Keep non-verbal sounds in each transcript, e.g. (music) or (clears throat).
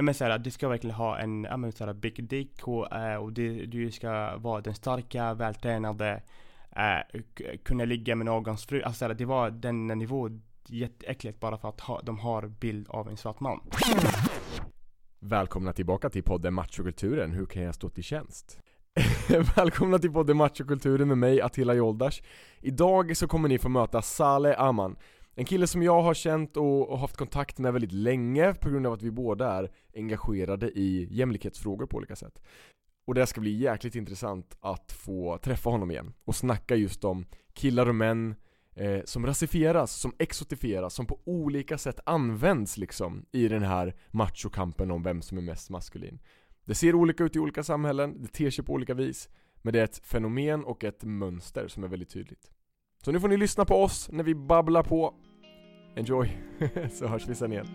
Nej men såhär, du ska verkligen ha en, ja men såhär big dick och, eh, och du, du ska vara den starka, vältränade, äh, kunna ligga med någons fru. Alltså såhär, det var den nivån jätteäckligt bara för att ha, de har bild av en svart man. Välkomna tillbaka till podden Machokulturen, hur kan jag stå till tjänst? (laughs) Välkomna till podden Machokulturen med mig Attila Joldash Idag så kommer ni få möta Saleh Aman en kille som jag har känt och, och haft kontakt med väldigt länge på grund av att vi båda är engagerade i jämlikhetsfrågor på olika sätt Och det ska bli jäkligt intressant att få träffa honom igen och snacka just om killar och män eh, som rasifieras, som exotifieras, som på olika sätt används liksom i den här machokampen om vem som är mest maskulin. Det ser olika ut i olika samhällen, det ter sig på olika vis, men det är ett fenomen och ett mönster som är väldigt tydligt. Så nu får ni lyssna på oss när vi babblar på. Enjoy, (laughs) så hörs vi sen igen.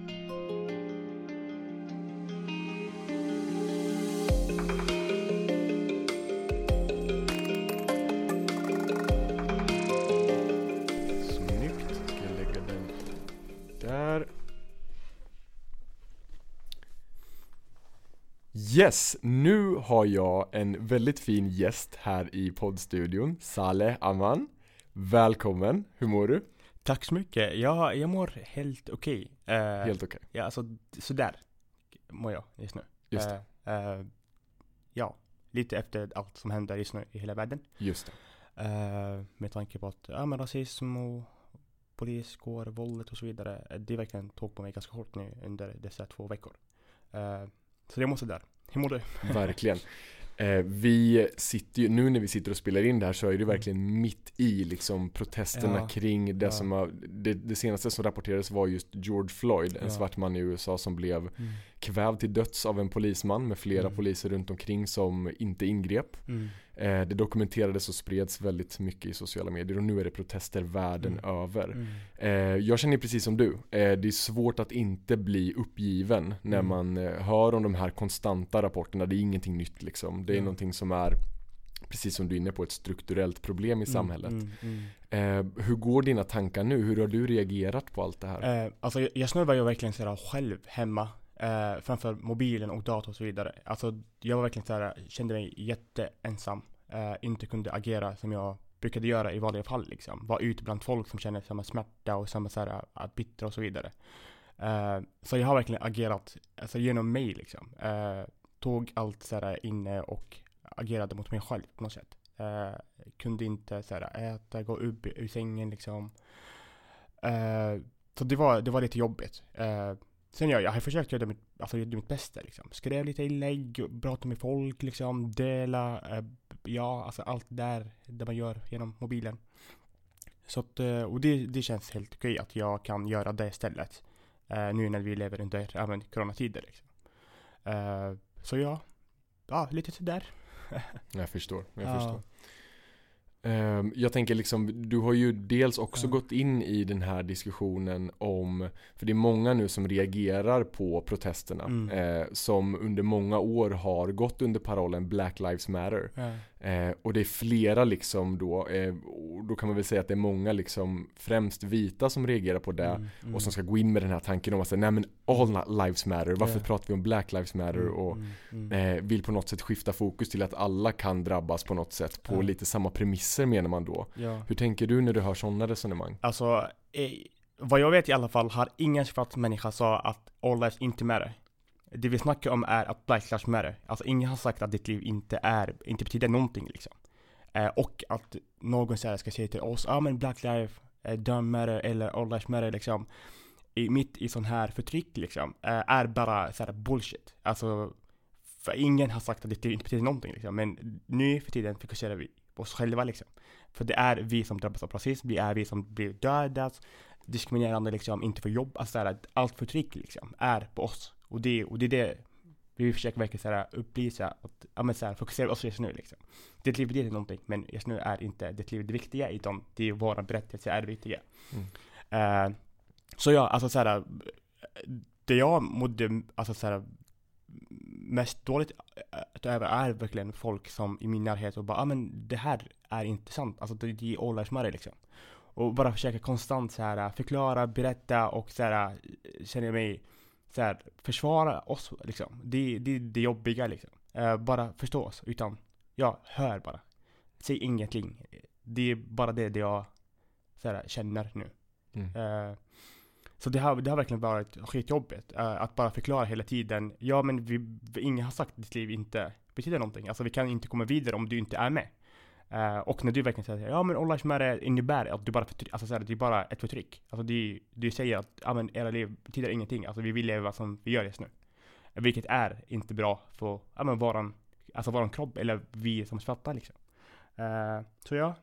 Snyggt, ska jag lägga den där. Yes, nu har jag en väldigt fin gäst här i poddstudion, Saleh Aman. Välkommen, hur mår du? Tack så mycket. Jag, jag mår helt okej. Eh, Helt okej. Ja, alltså sådär mår jag just nu. Just det, Eh, eh, ja, lite efter allt som händer just nu i hela världen. just det. Med tanke på att ja, men rasism och poliskår, våldet och så vidare. Det verkligen tog på mig ganska hårt nu under dessa två veckor. Så jag måste där. Hur mår du? Verkligen. (laughs) Eh, vi sitter ju, nu när vi sitter och spelar in det här så är det verkligen mitt i liksom protesterna Ja. kring det Ja. som har, det, det senaste som rapporterades var just George Floyd, en Ja. svart man i USA som blev kvävd till döds av en polisman med flera Mm. poliser runt omkring som inte ingrep. Mm. Eh, det dokumenterades och spreds väldigt mycket i sociala medier och nu är det protester världen Mm. över. Mm. Eh, jag känner precis som du, eh, det är svårt att inte bli uppgiven när Mm. man hör om de här konstanta rapporterna, det är ingenting nytt liksom. Det är Ja. någonting som är, precis som du är inne på, ett strukturellt problem i samhället. Mm, mm, Eh, hur går dina tankar nu? Hur har du reagerat på allt det här? mm. Eh, alltså jag- jag verkligen såhär själv hemma. Eh, framför mobilen och dator och så vidare. Alltså jag var verkligen såhär, kände mig jätteensam. Eh, inte kunde agera som jag brukade göra i vanliga fall liksom. Vara ute bland folk som känner samma smärta och samma såhär, eh, att bittra och så vidare. Eh, så jag har verkligen agerat alltså, genom mig liksom. Eh, tog allt såhär eh, inne och agerade mot mig själv på något sätt. Eh, kunde inte såhär äta, gå upp ur sängen liksom. Eh, så det var, det var lite jobbigt. Eh, sen jag, jag har försökt göra mitt, alltså, göra mitt bästa liksom. Skrev lite inlägg, prata med folk liksom, dela, eh, ja, alltså allt där, det man gör genom mobilen. Så att, eh, och det, det känns helt okej att jag kan göra det istället. Eh, nu när vi lever under men, coronatider liksom. Eh, så ja, ja, lite sådär. (laughs) Jag förstår, jag Ja. förstår. Ehm, jag tänker liksom, du har ju dels också Ja. gått in i den här diskussionen om, för det är många nu som reagerar på protesterna, Mm. eh, som under många år har gått under parollen Black Lives Matter. Ja. Eh, och det är flera liksom då, eh, och då kan man väl säga att det är många liksom, främst vita som reagerar på det. Mm, mm. Och som ska gå in med den här tanken om att säga, nej men all lives matter, varför Ja. pratar vi om Black Lives Matter? Mm, och mm, mm. eh, vill på något sätt skifta fokus till att alla kan drabbas på något sätt på lite samma premisser menar man då. ja. Hur tänker du när du hör sådana resonemang? Alltså, eh, vad jag vet i alla fall har ingen svart människa sagt att all lives inte matter. Det vi snackar om är att black lives matter. Alltså ingen har sagt att ditt liv inte är, inte betyder någonting liksom. Eh, och att någon så här ska säga till oss, ja ah, men black life eh, don't matter eller all lives matter liksom. I, mitt i sån här förtryck liksom, eh, är bara så här bullshit. Alltså, för ingen har sagt att ditt liv inte betyder någonting liksom. Men nu för tiden fokuserar vi på oss själva liksom. För det är vi som drabbas av rasism, det är vi som blir dödas, diskriminerande liksom, inte får jobb, alltså allt förtryck liksom är på oss. Och det, och det är det vi försöker verkligen såhär upplysa, att, ja men såhär, fokusera oss just nu liksom. Ditt liv betyder någonting, men just nu är inte ditt liv det viktiga, utan det är våra berättelser är det viktiga. Mm. Eh, så ja, alltså såhär, det jag mådde, alltså såhär, mest dåligt äh, över är verkligen folk som i min närhet och bara, ah, men det här är inte sant. Alltså det, det är matter liksom. Och bara försöka konstant så här förklara, berätta och så här känner mig så här, försvara oss liksom. Det är det, det jobbiga liksom. Eh, bara förstå oss, utan ja, hör bara. Säg ingenting. Det är bara det, det jag så här, känner nu. Mm. Eh, så det har, det har verkligen varit skitjobbigt. eh, att bara förklara hela tiden. Ja men vi, vi, ingen har sagt att ditt liv inte betyder någonting. Alltså vi kan inte komma vidare om du inte är med. Eh, och när du verkligen säger ja men All Lives Matter innebär att du bara förtryck, alltså så här, det är bara ett förtryck. Alltså du, du säger att ja men era liv betyder ingenting. Alltså vi vill leva som vi gör just nu. Vilket är inte bra för ja, men våran, alltså våran kropp eller vi som svarta liksom. Eh, så ja,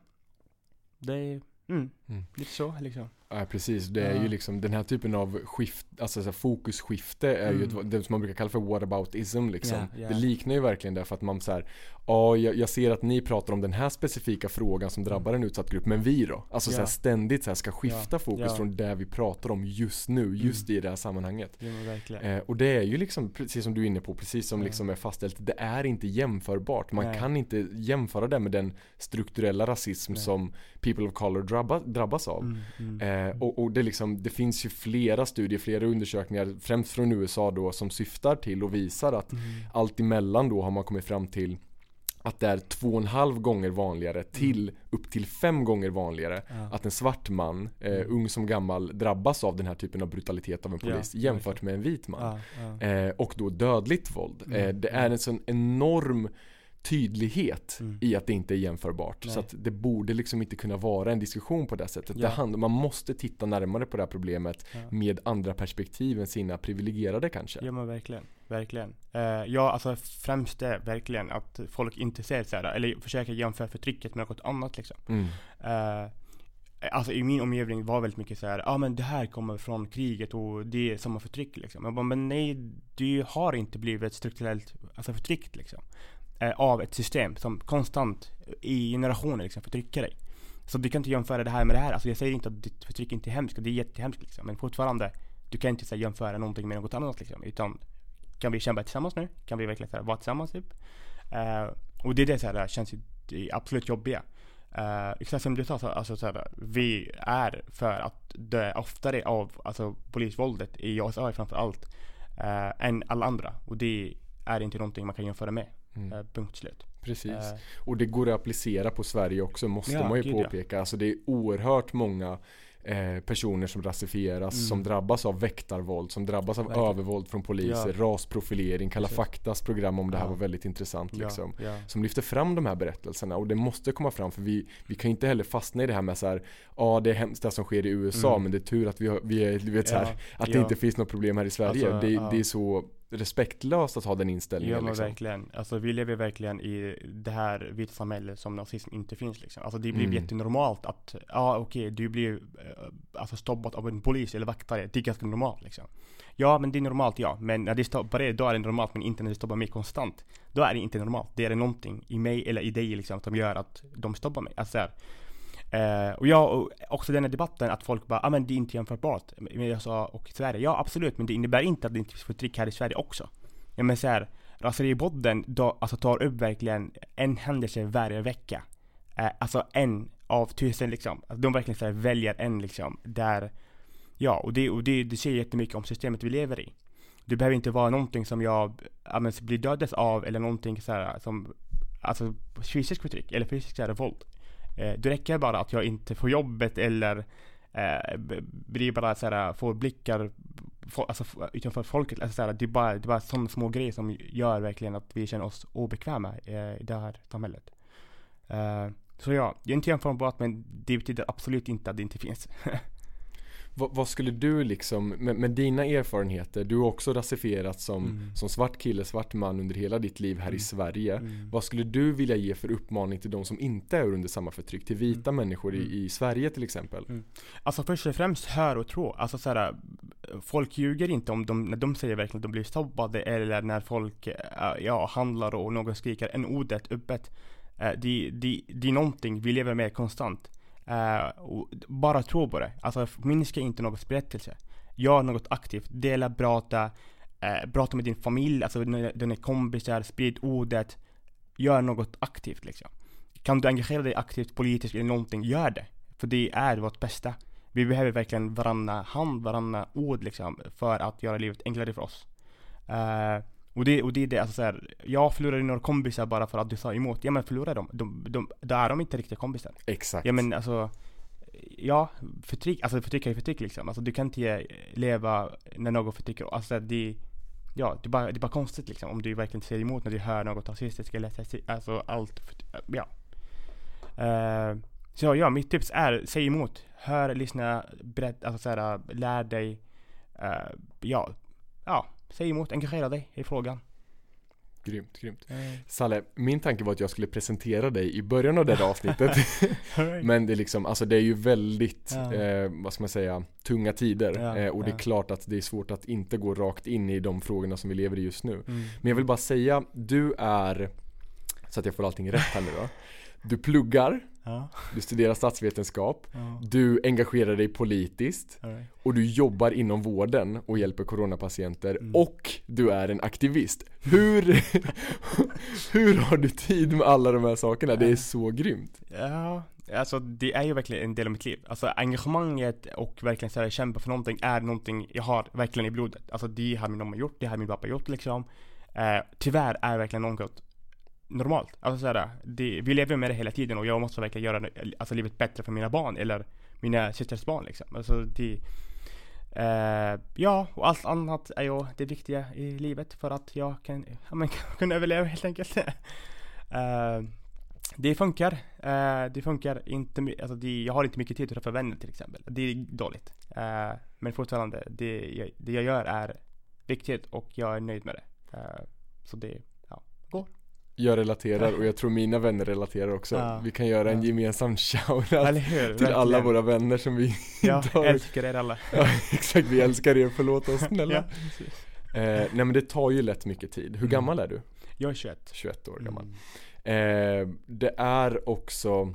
det är mm, Mm. lite så liksom. Ja precis, det är Ja. ju liksom den här typen av skift, alltså så fokusskifte är ju Mm. ett, det som man brukar kalla för whataboutism liksom. Ja, ja. Det liknar ju verkligen det för att man så här, ja jag, ser att ni pratar om den här specifika frågan som drabbar en utsatt grupp, men vi då? Alltså så här, ständigt så här, ska skifta fokus. Mm. från det vi pratar om just nu, just i det här sammanhanget. Ja. Eh, och det är ju liksom, precis som du är inne på, precis som liksom är fastställt, det är inte jämförbart. Man Nej. kan inte jämföra det med den strukturella rasism Nej. som people of color drabba, drabbas av. Mm, mm. Eh, och och det, liksom, det finns ju flera studier, flera undersökningar, främst från USA då, som syftar till och visar att Mm. allt emellan då har man kommit fram till att det är två och en halv gånger vanligare till upp till fem gånger vanligare Ja. att en svart man, eh, Mm. ung som gammal, drabbas av den här typen av brutalitet av en Ja, polis jämfört med en vit man. Ja, ja. Eh, och då dödligt våld. Mm. Eh, det är en sån enorm tydlighet Mm. i att det inte är jämförbart. Nej. Så att det borde liksom inte kunna vara en diskussion på det sättet. Ja. Det hand, man måste titta närmare på det här problemet Ja. med andra perspektiv än sina privilegierade kanske. Ja men verkligen, verkligen. Eh, ja alltså främst det verkligen att folk inte ser så här, eller försöker jämföra förtrycket med något annat liksom. Mm. Eh, alltså i min omgivning var väldigt mycket så här, ja ah, men det här kommer från kriget och det är samma förtryck liksom. Jag bara, men nej, du har inte blivit strukturellt alltså förtryckt liksom. Eh, av ett system som konstant i generationer liksom förtrycker dig. Så du kan inte jämföra det här med det här. Alltså jag säger inte att ditt förtryck inte är hemskt, det är jättehemskt liksom. Men fortfarande, du kan inte så här, jämföra någonting med något annat liksom. Utan kan vi kämpa tillsammans nu? Kan vi verkligen så här, vara tillsammans typ? Uh, och det är det så här, känns det absolut jobbiga. Uh, exakt som du sa, så, alltså, så här, vi är för att dö oftare av alltså, polisvåldet i USA framför allt uh, än alla andra. Och det är inte någonting man kan jämföra med. Mm. Uh, punkt slut. Precis. Eh, Och det går att applicera på Sverige också måste Ja, man ju gud, ja. påpeka. Alltså det är oerhört många eh, personer som rasifieras, Mm. som drabbas av väktarvåld, som drabbas av Verkligen. övervåld från poliser, Ja. rasprofilering. Kalla Precis. faktas program om det här Ja. var väldigt intressant liksom. ja, ja. Som lyfter fram de här berättelserna och det måste komma fram för vi, vi kan ju inte heller fastna i det här med så här, ja det är hemskt det som sker i USA Mm. men det är tur att vi, har, vi är, vet så här, Ja, att det ja. inte finns något problem här i Sverige. Alltså, det, ja. det är så respektlöst att ha den inställningen Ja men liksom. verkligen. Alltså vi lever verkligen i det här vita samhället som nazism inte finns liksom. Alltså det blir Mm. jättenormalt att, ja okej du blir eh, alltså stoppad av en polis eller vaktare. Det är ganska normalt liksom. Ja men det är normalt ja. Men när det stoppar dig då är det normalt men inte när det stoppar mig konstant. Då är det inte normalt. Det är någonting i mig eller i dig liksom som gör att de stoppar mig. Alltså här. Eh, och jag, och också den här debatten att folk bara, ah, men det är inte jämförbart med USA och Sverige. Ja absolut, men det innebär inte att det inte finns förtryck här i Sverige också. Ja men såhär, Raseriepodden då, alltså tar upp verkligen en händelse varje vecka. Eh, alltså en av tusen liksom. Alltså, de verkligen så här, väljer en liksom, där, ja och det, och det, det säger jättemycket om systemet vi lever i. Det behöver inte vara någonting som jag ja, men, blir dödad av eller någonting så här, som, alltså fysiskt förtryck eller fysisk så här, våld. Eh, det räcker bara att jag inte får jobbet eller eh, blir bara så här, får blickar fo- alltså, utanför folket. Alltså, så här, det är bara, det är bara sådana små grejer som gör verkligen att vi känner oss obekväma eh, i det här samhället. Eh, så ja, det är inte jämförbart men det betyder absolut inte att det inte finns. (laughs) Vad, vad skulle du liksom, med, med dina erfarenheter, du har också rasifierats som, Mm. som svart kille, svart man under hela ditt liv här i Mm. Sverige. Mm. Vad skulle du vilja ge för uppmaning till de som inte är under samma förtryck? Till vita människor Mm. i, i Sverige till exempel? Alltså först och främst hör och tro. Alltså så här, folk ljuger inte om de, när de säger verkligen att de blir stoppade eller när folk eh, ja, handlar och någon skriker en ordet öppet. Eh, det, det, det är någonting vi lever med konstant. Uh, bara tro på det. Alltså minska inte någons berättelse. Gör något aktivt. Dela, prata. uh, prata med din familj, alltså dina kompisar. Sprid ordet. Gör något aktivt liksom. Kan du engagera dig aktivt politiskt eller någonting, gör det. För det är vårt bästa. Vi behöver verkligen varandra hand, varandra ord liksom för att göra livet enklare för oss. Uh, och det, och det är det, alltså så här, jag förlorade några kompisar bara för att du sa emot. Ja men förlora dem, de, de, då är de inte riktiga kompisar. Exakt. Ja men alltså, ja, förtryck, alltså förtryck är förtryck liksom. Alltså du kan inte leva när någon förtrycker, alltså det, ja, det är, bara, det är bara konstigt liksom om du verkligen säger emot när du hör något rasistiskt eller alltså allt, ja. Uh, så ja, mitt tips är, säg emot. Hör, lyssna, berätta, alltså såhär, lär dig. Uh, ja, ja, säg emot, engagera dig i frågan. Grymt, grymt. Mm. Salle, min tanke var att jag skulle presentera dig i början av det här avsnittet. (laughs) Men det är liksom, alltså det är ju väldigt, ja. eh, vad ska man säga, tunga tider. Ja, eh, och det är klart att det är svårt att inte gå rakt in i de frågorna som vi lever i just nu. Mm. Men jag vill bara säga, du är, så att jag får allting rätt här nu då. Du pluggar, Ja. Du studerar statsvetenskap, ja. du engagerar dig politiskt right. och du jobbar inom vården och hjälper coronapatienter mm. och du är en aktivist. Hur, (laughs) hur har du tid med alla de här sakerna? Det är så grymt. Ja, alltså det är ju verkligen en del av mitt liv. Alltså engagemanget och verkligen så här, kämpa för någonting är någonting jag har verkligen i blodet. Alltså det har min mamma gjort, det har min pappa gjort liksom. Eh, tyvärr är verkligen något normalt. Alltså såhär, det, vi lever med det hela tiden och jag måste verkligen göra alltså, livet bättre för mina barn eller mina systers barn liksom. Alltså det, eh, ja, och allt annat är ju det viktiga i livet för att jag kan, ja, men, (laughs) kunna överleva helt enkelt. (laughs) eh, det funkar. Eh, det funkar inte, alltså det, jag har inte mycket tid att träffa vänner till exempel. Det är dåligt. Eh, men fortfarande, det jag, det jag gör är viktigt och jag är nöjd med det. Eh, så det, jag relaterar och jag tror mina vänner relaterar också. Ja, vi kan göra ja. en gemensam shoutout till alla våra vänner som vi Ja, tar. älskar er alla. Ja, exakt, vi älskar er, förlåt oss (laughs) snälla. ja, eh, nej men det tar ju lätt mycket tid. Hur mm. gammal är du? Jag är 21. 21 år gammal. Mm. Eh, det är också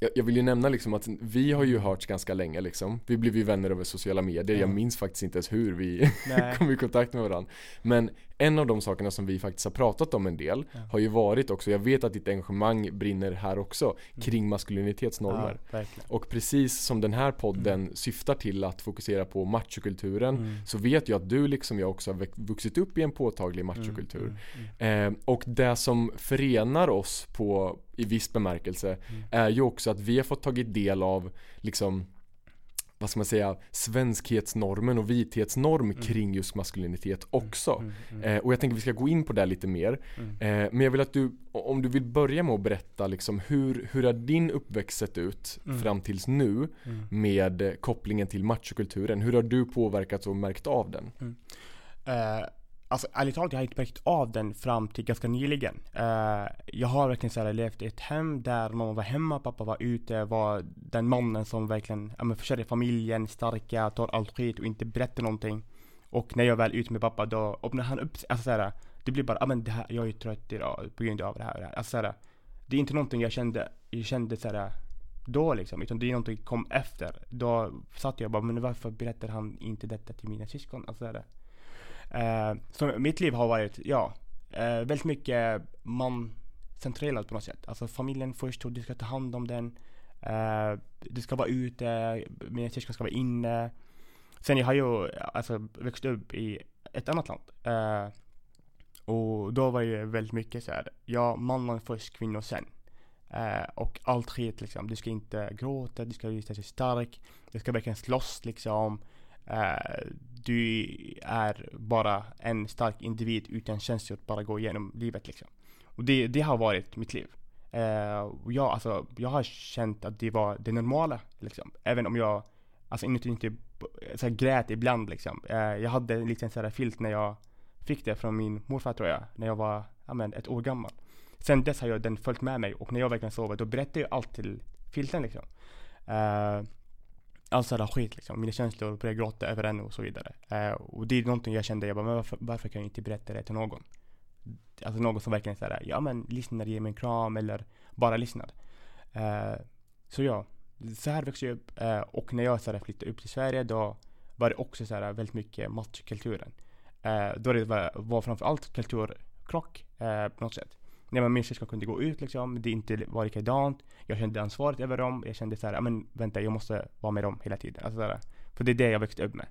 jag, jag vill ju nämna liksom att vi har ju hörts ganska länge liksom. Vi blev ju vänner över sociala medier. Jag minns faktiskt inte ens hur vi (laughs) kom i kontakt med varandra. Men en av de sakerna som vi faktiskt har pratat om en del ja. har ju varit också, jag vet att ditt engagemang brinner här också, mm. kring maskulinitetsnormer. Ja, och precis som den här podden mm. syftar till att fokusera på machokulturen mm. så vet jag att du liksom jag också har vuxit upp i en påtaglig mm, machokultur. Mm, mm. Eh, och det som förenar oss på, i viss bemärkelse är ju också att vi har fått tagit del av liksom vad ska man säga, svenskhetsnormen och vithetsnorm mm. kring just maskulinitet mm, också. Mm, mm, eh, och jag tänker att vi ska gå in på det lite mer. Mm. Eh, men jag vill att du, om du vill börja med att berätta liksom hur, hur har din uppväxt sett ut mm. fram tills nu med kopplingen till machokulturen? Hur har du påverkats och märkt av den? Uh, Alltså ärligt talat, jag har inte märkt av den fram till ganska nyligen. Uh, jag har verkligen så här, levt i ett hem där mamma var hemma, pappa var ute, var den mannen som verkligen ja, men försörjer familjen, starka, tar allt skit och inte berättar någonting. Och när jag väl är ute med pappa då öppnar han upp sig. Alltså så här, det blir bara, ja men det här, jag är trött idag på grund av det här och det här. Alltså så här, det är inte någonting jag kände, jag kände så här, då liksom, utan det är någonting som kom efter. Då satt jag bara, men varför berättar han inte detta till mina syskon? Alltså så här, Eh, så mitt liv har varit, ja, eh, väldigt mycket mancentrerat på något sätt. Alltså familjen först och du ska ta hand om den. Eh, du ska vara ute, mina syskon ska vara inne. Sen jag har ju alltså växt upp i ett annat land. Eh, och då var det väldigt mycket så här, ja, mannen först, kvinnor sen. Uh, och allt skit liksom. Du ska inte gråta, du ska visa dig stark. Du ska verkligen slåss liksom. Uh, du är bara en stark individ utan känslor att bara gå igenom livet liksom. Och det, det har varit mitt liv. Uh, och jag, alltså, jag har känt att det var det normala liksom. Även om jag, alltså inuti inte eh, så här, grät ibland liksom. Uh, jag hade en liten så här filt när jag fick det från min morfar tror jag, när jag var, ja men ett år gammal. Sen dess har jag den följt med mig och när jag verkligen sover då berättar jag allt till filten liksom. Uh, all sådär skit liksom. Mina känslor började gråta över henne och så vidare. Eh, och det är någonting jag kände, jag bara, men varför, varför kan jag inte berätta det till någon? Alltså någon som verkligen såhär, ja men lyssnar, ger mig en kram eller bara lyssnar. Eh, så ja, så här växte jag upp. Eh, och när jag såhär flyttade upp till Sverige då var det också såhär väldigt mycket matchkulturen. Eh, då det var, var framförallt kulturkrock eh, på något sätt nej men min syskon kunde gå ut liksom, det inte var likadant. Jag kände ansvaret över dem. Jag kände såhär, men vänta, jag måste vara med dem hela tiden. Alltså, för det är det jag växte upp med.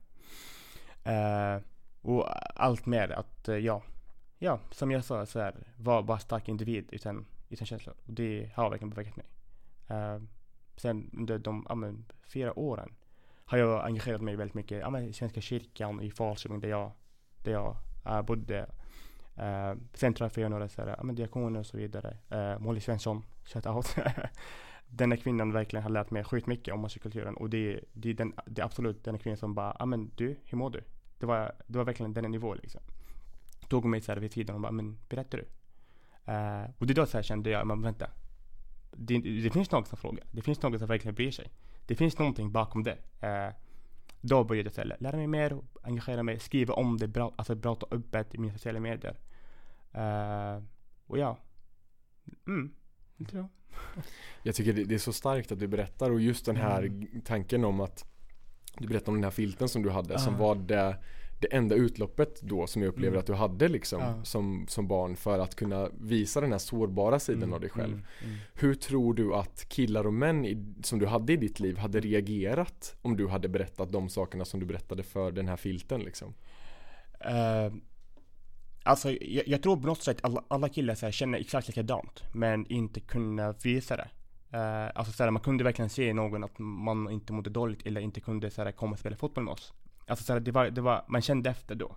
Uh, och allt mer att, uh, ja, ja, som jag sa, så här, var bara stark individ utan, utan känslor. Och det har verkligen påverkat mig. Uh, sen under de, ja, men, fyra åren har jag engagerat mig väldigt mycket ja, men, i Svenska kyrkan i Falköping där jag, där jag uh, bodde. Uh, sen träffade jag några så här, ja, men, diakoner och så vidare. Uh, Molly Svensson, shout out. (laughs) denna kvinnan verkligen har lärt mig skitmycket om muskelkulturen och det, det, är den, det är absolut den kvinnan som bara, ja men du, hur mår du? Det var, det var verkligen den nivån liksom. Tog mig så här vid sidan och bara, men berättar du? Uh, och det då så här kände jag, men vänta. Det, det finns någon som frågar. Det finns någon som verkligen bryr sig. Det finns någonting bakom det. Uh, då började jag här, lära mig mer, engagera mig, skriva om det, bra, alltså prata öppet i mina sociala medier. Uh, och ja. Mm, det tror jag. Jag tycker det är så starkt att du berättar och just den här mm. tanken om att du berättar om den här filten som du hade uh. som var det, det enda utloppet då som jag upplever mm. att du hade liksom uh. som, som barn för att kunna visa den här sårbara sidan mm. av dig själv. Mm, mm. Hur tror du att killar och män i, som du hade i ditt liv hade reagerat om du hade berättat de sakerna som du berättade för den här filten liksom? Uh Alltså jag, jag, tror på något sätt alla, alla killar så här, känner exakt likadant men inte kunna visa det. Uh, alltså så här, man kunde verkligen se någon att man inte mådde dåligt eller inte kunde så här, komma och spela fotboll med oss. Alltså så här, det var, det var, man kände efter då.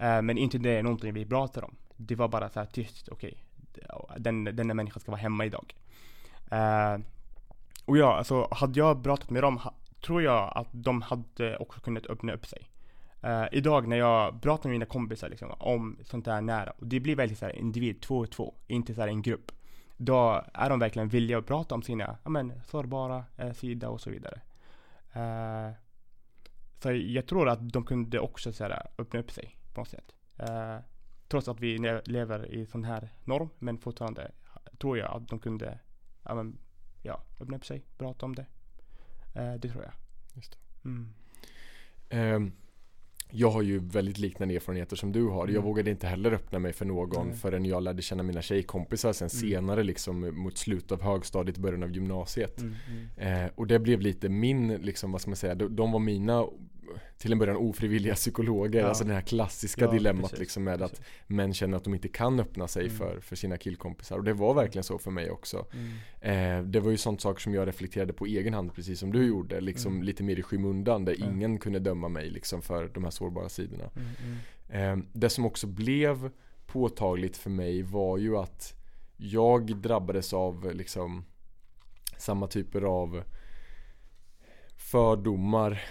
Uh, men inte det är någonting vi pratar om. Det var bara så här tyst, okej. Okay. Den, denna människa ska vara hemma idag. Uh, och ja, alltså hade jag pratat med dem tror jag att de hade också kunnat öppna upp sig. Uh, idag när jag pratar med mina kompisar liksom, om sånt där nära, och det blir väldigt så här, individ, två och två, inte så här, en grupp. Då är de verkligen villiga att prata om sina ja, men, sårbara eh, sida och så vidare. Uh, så jag tror att de kunde också så här, öppna upp sig på något sätt. Uh, trots att vi lever i sån här norm, men fortfarande tror jag att de kunde ja, men, ja, öppna upp sig, prata om det. det tror jag. Just. Mm. Um jag har ju väldigt liknande erfarenheter som du har. Mm. Jag vågade inte heller öppna mig för någon mm. förrän jag lärde känna mina tjejkompisar sen mm. senare liksom mot slutet av högstadiet, början av gymnasiet. Mm, mm. Eh, och det blev lite min, liksom vad ska man säga, de, de var mina till en början ofrivilliga psykologer. Ja. Alltså det här klassiska ja, dilemmat precis, liksom med precis. att män känner att de inte kan öppna sig mm. för, för sina killkompisar. Och det var verkligen så för mig också. Mm. Eh, det var ju sånt saker som jag reflekterade på egen hand precis som du gjorde. Liksom mm. lite mer i skymundan där ingen kunde döma mig liksom för de här sårbara sidorna. Mm, mm. Eh, det som också blev påtagligt för mig var ju att jag drabbades av liksom samma typer av fördomar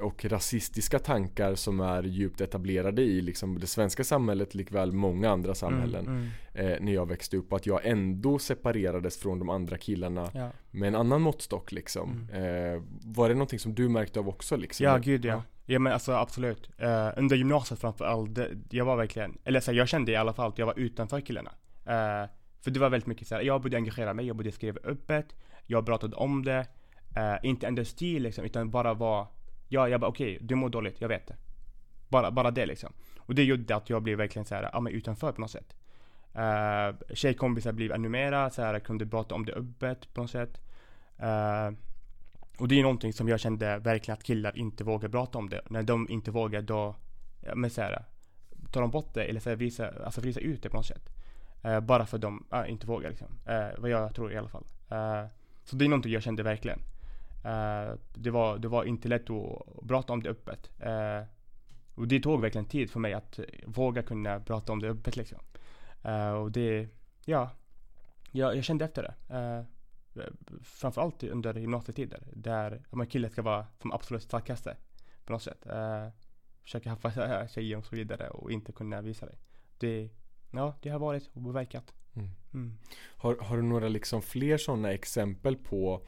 och rasistiska tankar som är djupt etablerade i liksom det svenska samhället likväl många andra samhällen mm, mm. Eh, när jag växte upp att jag ändå separerades från de andra killarna ja. med en annan måttstock liksom. Mm. Eh, var det någonting som du märkte av också liksom? Ja gud ja. Ja men alltså absolut. Uh, under gymnasiet framförallt, jag var verkligen, eller så jag kände i alla fall att jag var utanför killarna. Uh, för det var väldigt mycket så här, jag borde engagera mig, jag borde skriva öppet, jag pratade om det. Uh, inte ändra stil liksom, utan bara vara Ja, jag bara okej, okay, du mår dåligt, jag vet det. Bara, bara det liksom. Och det gjorde att jag blev verkligen så här, ja men utanför på något sätt. Uh, tjejkompisar blev ännu mera så här, kunde prata om det öppet på något sätt. Uh, och det är någonting som jag kände verkligen att killar inte vågar prata om det. När de inte vågar då, ja, men så här, tar de bort det eller så här, visa, alltså visa ut det på något sätt. Uh, bara för att de uh, inte vågar liksom. Uh, vad jag tror i alla fall. så det är någonting jag kände verkligen. Uh, det, var, det var inte lätt att prata om det öppet. Uh, och det tog verkligen tid för mig att våga kunna prata om det öppet liksom. Uh, och det, ja, jag, jag kände efter det. Uh, framförallt under gymnasietider där man killen ska vara som absolut starkaste på något sätt. Uh, försöka haffa tjejer (laughs) och så vidare och inte kunna visa det. Det, ja, det har varit obeverkat. Mm. Mm. Har, har du några liksom fler sådana exempel på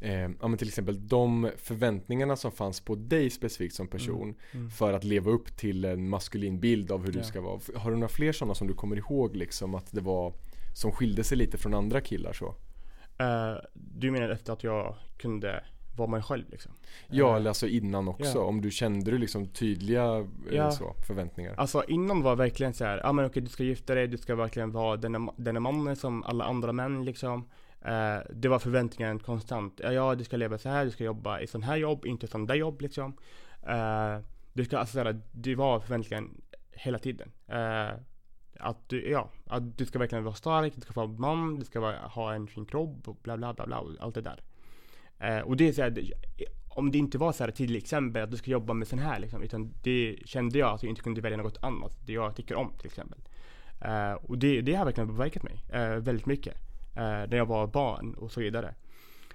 eh, ja, men till exempel de förväntningarna som fanns på dig specifikt som person mm. Mm. för att leva upp till en maskulin bild av hur ja. du ska vara. Har du några fler sådana som du kommer ihåg liksom att det var som skilde sig lite från andra killar så? Uh, du menar efter att jag kunde vara mig själv liksom. Ja, Eh, eller alltså innan också. ja. Om du kände du liksom tydliga Ja. så, förväntningar? Alltså innan var verkligen så här, ja ah, men okej du ska gifta dig, du ska verkligen vara denna, denna mannen som alla andra män liksom. Eh, det var förväntningen konstant. Ja, ja, du ska leva så här, du ska jobba i sån här jobb, inte sån där jobb liksom. Eh, du ska, alltså det var förväntningen hela tiden. Eh, att du, ja, att du ska verkligen vara stark, du ska vara man, du ska vara, ha en fin kropp och bla bla bla bla, och allt det där. Eh, och det är såhär, om det inte var så här till exempel att du ska jobba med sån här liksom, utan det kände jag att jag inte kunde välja något annat, det jag tycker om till exempel. Eh, och det, det har verkligen påverkat mig eh, väldigt mycket. Eh, när jag var barn och så vidare.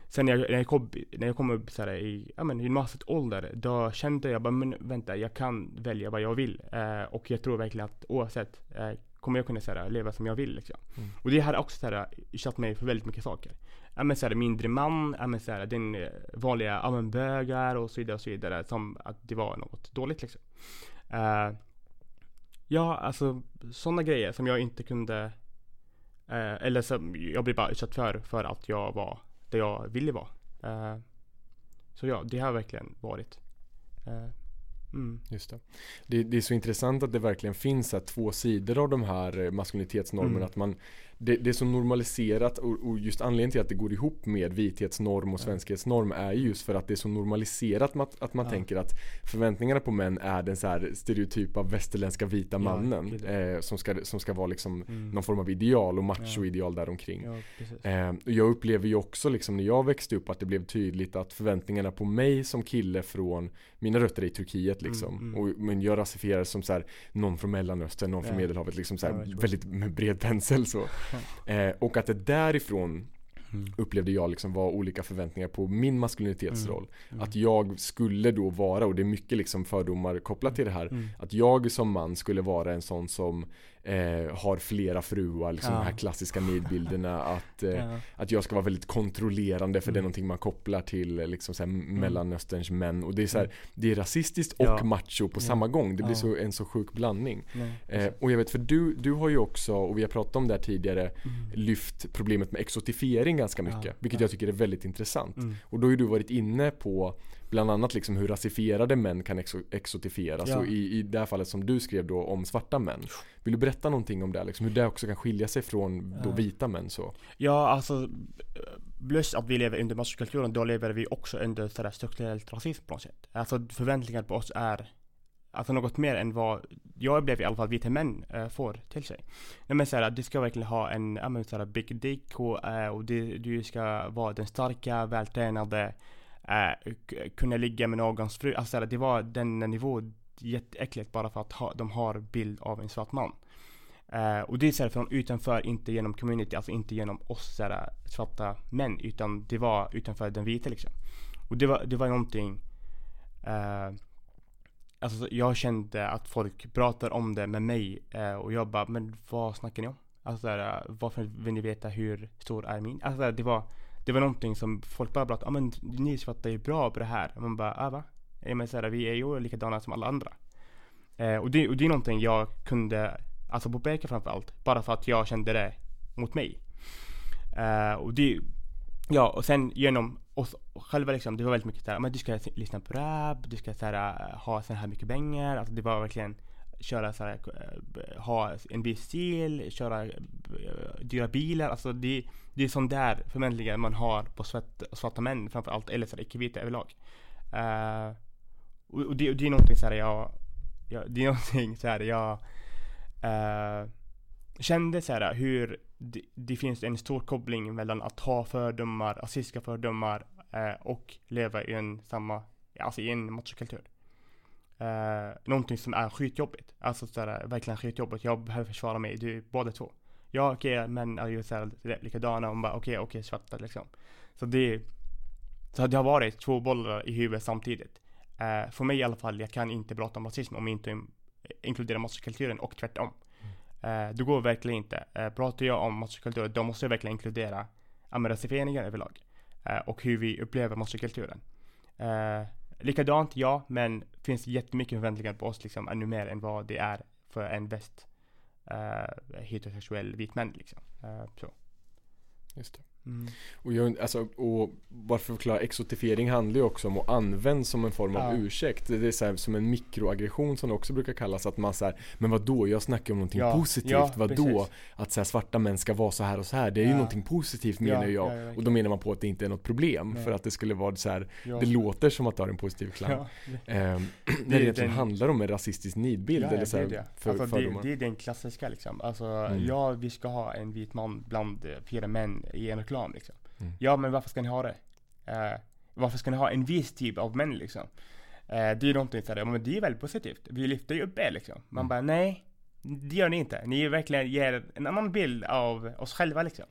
Sen när jag, när jag kom, när jag kom upp så här i ja, men, gymnasietålder, då kände jag bara, men vänta, jag kan välja vad jag vill. Eh, och jag tror verkligen att oavsett eh, kommer jag kunna så här, leva som jag vill liksom. Mm. Och det har också så här, utsatt mig för väldigt mycket saker. Ja men så här, mindre man, ja men så här, den eh, vanliga, ja men bögar och så vidare och så vidare. Som att det var något dåligt liksom. Eh, ja, alltså sådana grejer som jag inte kunde eh, eller som jag blev bara utsatt för, för att jag var där jag ville vara. Eh, så ja, det har verkligen varit. Eh, mm. Just det. det. Det är så intressant att det verkligen finns så här två sidor av de här maskulinitetsnormerna. Mm. Att man, det, det är så normaliserat och, och just anledningen till att det går ihop med vithetsnorm och Ja. svenskhetsnorm är ju just för att det är så normaliserat att, att man Ja. tänker att förväntningarna på män är den så här stereotypa västerländska vita Ja, mannen. gud. eh, som, ska, som ska vara liksom Mm. någon form av ideal och macho-ideal däromkring. Ja. Eh, och jag upplever ju också liksom när jag växte upp att det blev tydligt att förväntningarna på mig som kille från mina rötter är i Turkiet liksom. Mm, mm. Och, men jag rasifieras som så här, någon från Mellanöstern, någon från Ja. Medelhavet liksom så här, Ja, väldigt med bred pensel så. (laughs) Eh, och att det därifrån Mm. upplevde jag liksom var olika förväntningar på min maskulinitetsroll. Mm. Att jag skulle då vara, och det är mycket liksom fördomar kopplat till det här, Mm. att jag som man skulle vara en sån som eh, har flera fruar, liksom Ja. de här klassiska nidbilderna. Att, eh, Ja. att jag ska vara väldigt kontrollerande för det är Mm. någonting man kopplar till liksom så här, Mellanösterns män. Och det är, så här, Mm. det är rasistiskt och Ja. macho på Ja. samma gång. Det blir så, en så sjuk blandning. Eh, och jag vet för du, du har ju också, och vi har pratat om det här tidigare, Mm. lyft problemet med exotifiering ganska mycket. Vilket ja. jag tycker är väldigt intressant. Mm. Och då har ju du varit inne på bland annat liksom hur rasifierade män kan exo exotifieras. Ja. Och i, i det här fallet som du skrev då om svarta män. Vill du berätta någonting om det? Liksom, hur det också kan skilja sig från då vita män så? Ja, alltså plus att vi lever under machokulturen, då lever vi också under sådär strukturellt rasism på något sätt. Alltså förväntningar på oss är Alltså något mer än vad jag upplever i alla fall vita män äh, får till sig. Nej men såhär, du ska verkligen ha en, ja men såhär big dick och, äh, och du, du ska vara den starka, vältränade, eh, kunna ligga med någons fru. Alltså det var den nivån jätteäckligt bara för att ha, de har bild av en svart man. Eh, och det är såhär från utanför, inte genom community, alltså inte genom oss såhär, svarta män, utan det var utanför den vita liksom. Och det var, det var någonting, eh, alltså jag kände att folk pratar om det med mig eh, och jag bara, men vad snackar ni om? Alltså där, varför vill ni veta hur stor är min? Alltså där, det var, det var någonting som folk bara pratade om, ah, men ni svarta är bra på det här. Och man bara, ah, va? Ja, men såhär, vi är ju likadana som alla andra. Eh, och, det, och det är någonting jag kunde Alltså påpeka framförallt. Bara för att jag kände det mot mig. Eh, och det, ja och sen genom oss själva liksom, det var väldigt mycket såhär, ah, men du ska lyssna på rap, du ska såhär, eh, ha så här mycket pengar. Alltså det var verkligen köra såhär, eh, ha en viss stil, köra eh, dyra bilar. Alltså det, det är sån där förväntningar man har på svart, svarta män framförallt, eller såhär icke-vita överlag. Uh, och, och, det, och det är någonting såhär jag, jag det är (laughs) någonting såhär jag uh, kände så här hur det, det finns en stor koppling mellan att ha fördomar, rasistiska fördomar uh, och leva i en samma, alltså i en machokultur. Uh, någonting som är skitjobbigt. Alltså såhär verkligen skitjobbigt. Jag behöver försvara mig, du båda två. Ja okej, okay, men är ju så här, likadana och bara okej, okay, okej, okay, svarta liksom. Så det, så det har varit två bollar i huvudet samtidigt. Uh, för mig i alla fall, jag kan inte prata om rasism om jag inte inkluderar machokulturen och tvärtom. Mm. Uh, det går verkligen inte. Uh, pratar jag om machokulturen, då måste jag verkligen inkludera rasifieringen överlag. Uh, och hur vi upplever machokulturen. Uh, likadant, ja, men finns jättemycket förväntningar på oss liksom ännu mer än vad det är för en väst Eh, heterosexuell vit man liksom. Eh, så. Just det. Mm. Och, jag, alltså, och bara för att förklara, exotifiering handlar ju också om att användas som en form av Ja. ursäkt. Det är så här, som en mikroaggression som det också brukar kallas. Att man säger, men vad då? jag snackar om någonting Ja, positivt. ja, vad då? Att så här, svarta män ska vara så här och så här. Det är ju någonting positivt menar Ja, jag. ja, ja, och då menar man på att det inte är något problem. För att det skulle vara så här, det låter som att det har en positiv klang. Ehm, (clears throat) när det egentligen den- handlar om en rasistisk nidbild eller så det här, är det. för, alltså, det, det är den klassiska liksom. Alltså, Mm. ja vi ska ha en vit man bland eh, fyra män i en reklam liksom. Mm. Ja men varför ska ni ha det? Eh, varför ska ni ha en viss typ av män liksom? Eh, det är ju någonting sådär, men det är väldigt positivt. Vi lyfter ju upp er liksom. Man Mm. bara nej, det gör ni inte. Ni verkligen ger en annan bild av oss själva liksom.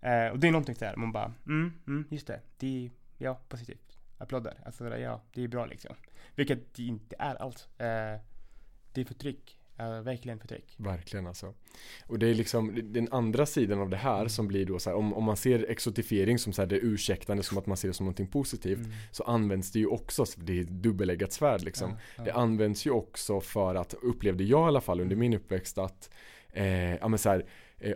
Eh, och det är någonting sådär, man bara mm, mm, just det. Det är, ja, positivt. Applåder. Alltså ja, det är bra liksom. Vilket det inte är alls. Det är förtryck. Eh, verkligen förtryck. Verkligen alltså. Och det är liksom den andra sidan av det här som blir då så här, om, om man ser exotifiering som så här det ursäktande som att man ser det som någonting positivt Mm. så används det ju också, det är ett dubbeleggat svärd liksom. Ja, ja. Det används ju också för att, upplevde jag i alla fall under min uppväxt att eh, ja men så här,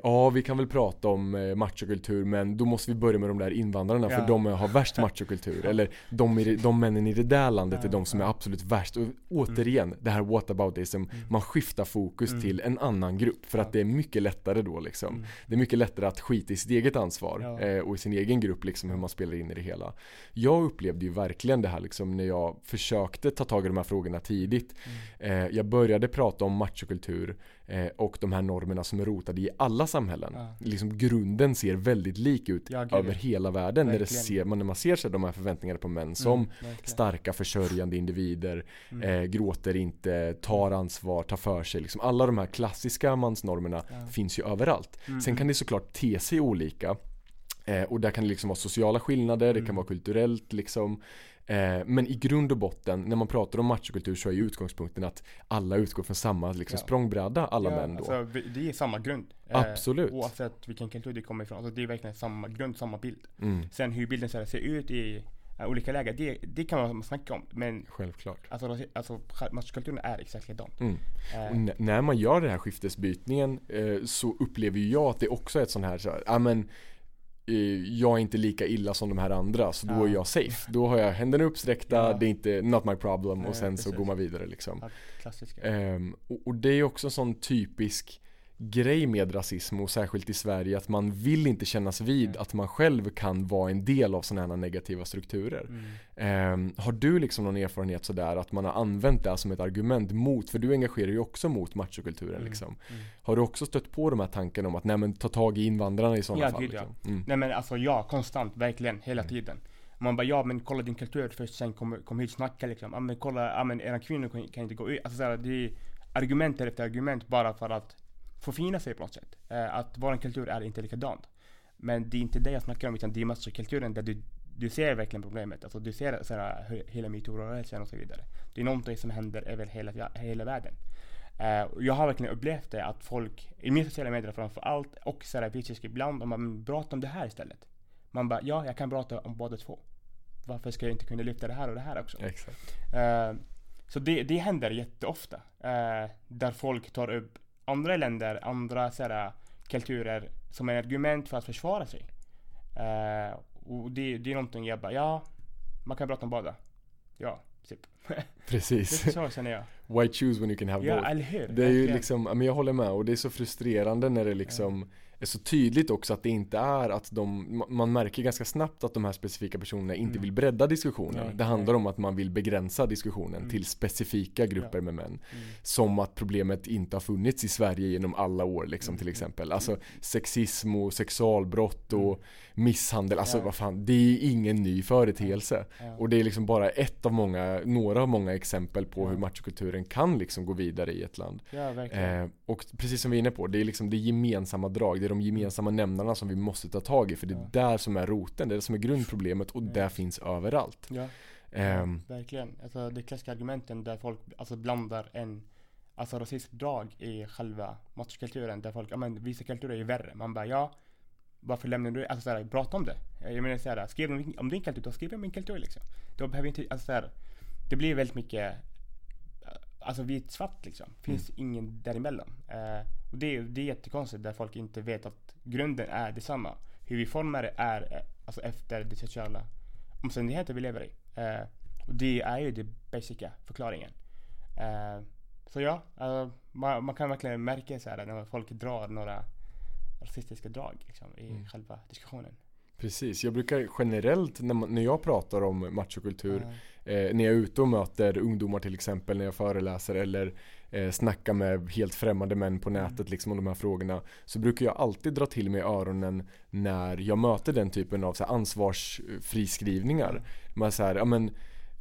ja vi kan väl prata om eh, machokultur men då måste vi börja med de där invandrarna för Ja. de har värst machokultur. Eller de, det- de männen i det där landet är de som är absolut värst. Och återigen, det här whataboutism, man skiftar fokus Mm. till en annan grupp för att det är mycket lättare då liksom. Mm. Det är mycket lättare att skita i sitt eget ansvar Ja. eh, och i sin egen grupp liksom hur man spelar in i det hela. Jag upplevde ju verkligen det här liksom när jag försökte ta tag i de här frågorna tidigt. Mm. Eh, jag började prata om machokultur eh, och de här normerna som är rotade i alla samhällen. Ja. Liksom grunden ser väldigt lik ut Ja, över hela världen när, Verkligen. ser, man, när man ser sig de här förväntningarna på män som Mm, starka försörjande individer, Mm. eh, gråter inte, tar ansvar, tar för sig. Liksom. Alla de här klassiska mansnormerna Ja. finns ju överallt. Mm, Sen kan mm. det såklart te sig olika. Eh, och där kan det liksom vara sociala skillnader, det kan Mm. vara kulturellt liksom. Eh, men i grund och botten, när man pratar om machokultur så är ju utgångspunkten att alla utgår från samma liksom, Ja. språngbräda, alla ja, män då. Alltså, det är samma grund. Eh, Absolut. oavsett vilken kultur det kommer ifrån. Alltså, det är verkligen samma grund, samma bild. Mm, Sen hur bilden så här ser ut i eh, olika läger, det, det kan man snacka om. Men självklart. alltså, rasi- alltså machokulturen är exakt likadan. Mm. Eh, när man gör den här skiftesbytningen eh, så upplever jag att det också är ett sånt här, så här ja men eh, jag är inte lika illa som de här andra så då Ja. är jag safe. Då har jag händerna uppsträckta, Ja. det är inte not my problem och Nej, sen så precis. går man vidare liksom. ja. Ehm, och, och det är också en sån typisk grej med rasism och särskilt i Sverige att man vill inte kännas vid Nej. att man själv kan vara en del av sådana här negativa strukturer. Mm. Ehm, har du liksom någon erfarenhet sådär att man har använt det som ett argument mot, för du engagerar ju också mot machokulturen Mm, liksom. mm. Har du också stött på de här tankarna om att nej men ta tag i invandrarna i sådana Ja, fall? gud, ja. liksom? mm. Nej men alltså ja, konstant, verkligen, hela Mm. tiden. Man bara ja men kolla din kultur först, sen kom, kom hit och snacka liksom. Ja men kolla, ja men era kvinnor kan, kan inte gå ut. Alltså såhär, det är argument efter argument bara för att förfina sig på något sätt. Eh, att vår kultur är inte likadant. Men det är inte det jag snackar om utan det är machokulturen där du, du ser verkligen problemet. Alltså du ser såhär, he- hela metoo-rörelsen och så vidare. Det är någonting som händer över hela, hela världen. Och jag har verkligen upplevt det att folk, i mina sociala medier framför allt, och sådär fysiskt ibland, de bara "Men prata om det här istället. Man bara, ja jag kan prata om båda två. Varför ska jag inte kunna lyfta det här och det här också? Exakt. Eh, så det, det händer jätteofta. eh, där folk tar upp andra länder, andra sådär, kulturer som en argument för att försvara sig. Eh, och det, det är någonting jag bara, ja, man kan prata om båda. Ja, typ. (laughs) Precis. Det är så känner jag. Why choose when you can have Ja, both? eller hur? Det är ju liksom, ja, men jag håller med och det är så frustrerande när det liksom är så tydligt också att det inte är att de, ma- man märker ganska snabbt att de här specifika personerna inte Mm. vill bredda diskussionen. Nej, det handlar nej. om att man vill begränsa diskussionen Mm. till specifika grupper Ja. med män. Mm. Som att problemet inte har funnits i Sverige genom alla år liksom Mm. till exempel. Alltså sexism och sexualbrott och Mm. misshandel, alltså Ja. vad fan, det är ingen ny företeelse. Ja. Och det är liksom bara ett av många, några av många exempel på hur machokulturen kan liksom gå vidare i ett land. Eh, och precis som vi är inne på, det är liksom det gemensamma drag, det de gemensamma nämnarna som vi måste ta tag i för det är Ja. där som är roten, det är det som är grundproblemet och Ja. det finns överallt. Ja, ja, verkligen. Alltså de klassiska argumenten där folk alltså, blandar en alltså rasismdrag i själva machokulturen där folk, ja men vissa kulturer är ju värre. Man bara ja, varför lämnar du, alltså såhär, prata om det. Jag menar såhär, skriv om, om din kultur, då skriv om min kultur liksom. Då behöver inte, alltså såhär, det blir väldigt mycket Alltså vit svart liksom. Finns ingen däremellan. Eh, och det, är- det är jättekonstigt där folk inte vet att grunden är detsamma. hur vi formar det är eh, alltså efter de sociala omständigheter vi lever i. Eh, och det är ju den basica förklaringen. Eh, så ja, alltså, man, man, kan verkligen märka så här när folk drar några rasistiska drag liksom, i mm. själva diskussionen. Precis, jag brukar generellt när, man, när jag pratar om machokultur mm. Eh, När jag är ute och möter ungdomar till exempel när jag föreläser eller eh, snackar med helt främmande män på nätet mm. liksom om de här frågorna Så brukar jag alltid dra till mig öronen när jag möter den typen av så här, ansvarsfriskrivningar mm. Man säger, ja men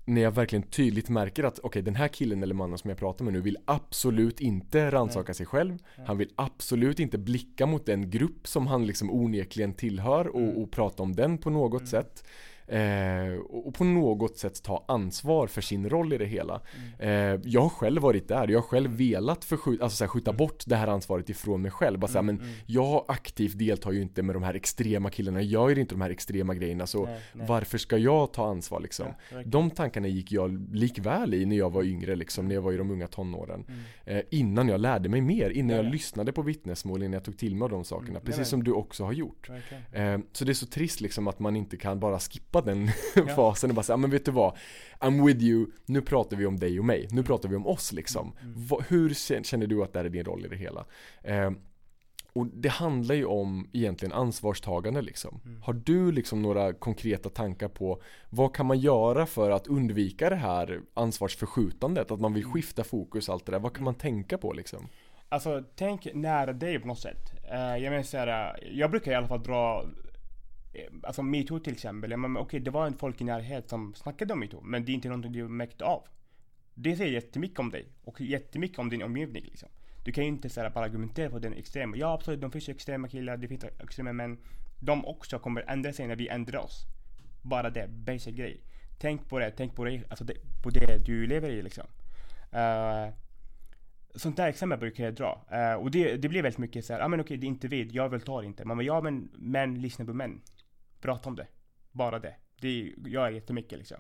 när jag verkligen tydligt märker att okej okay, den här killen eller mannen som jag pratar med nu vill absolut inte rannsaka sig själv Han vill absolut inte blicka mot den grupp som han liksom onekligen tillhör och, mm. och prata om den på något mm. sätt Eh, och på något sätt ta ansvar för sin roll i det hela. Mm. Eh, jag har själv varit där, jag har själv velat förskjuta, alltså, såhär, skjuta mm. bort det här ansvaret ifrån mig själv. Bara, såhär, mm, men mm. jag aktivt deltar ju inte med de här extrema killarna, jag gör inte de här extrema grejerna så nej, nej. varför ska jag ta ansvar liksom? Ja, de tankarna gick jag likväl i när jag var yngre liksom, när jag var i de unga tonåren. Mm. Eh, innan jag lärde mig mer, innan jag lyssnade på vittnesmål, innan jag tog till mig av de sakerna. Precis som du också har gjort. Eh, så det är så trist liksom att man inte kan bara skippa skippa den ja. (laughs) fasen och bara säga, men vet du vad? I'm with you, nu pratar vi om dig och mig, nu pratar vi om oss liksom. Mm. mm. Hur känner du att det är din roll i det hela? Eh, och det handlar ju om egentligen ansvarstagande liksom. Mm. Har du liksom några konkreta tankar på vad kan man göra för att undvika det här ansvarsförskjutandet? Att man vill mm. skifta fokus och allt det där. Vad kan man tänka på liksom? Alltså tänk nära dig på något sätt. Uh, jag menar såhär, jag brukar i alla fall dra Eh, Eh, alltså metoo till exempel, ja, Okej, okej det var en folk i närhet som snackade om metoo, men det är inte någonting du märkt av. Det säger jättemycket om dig och jättemycket om din omgivning liksom. Du kan ju inte så bara argumentera på den extrema. Ja absolut, de finns ju extrema killar, det finns extrema män. De också kommer ändra sig när vi ändrar oss. Bara det, basic grej. Tänk på det, tänk på det, alltså det, på det du lever i liksom. Uh, sånt där exempel brukar jag dra. Uh, och det, det blir väldigt mycket så här, ja ah, men okej det är inte vid, jag vill ta det inte. Man bara, ja men män lyssnar på män. Prata om det. Bara det. Det gör jättemycket liksom.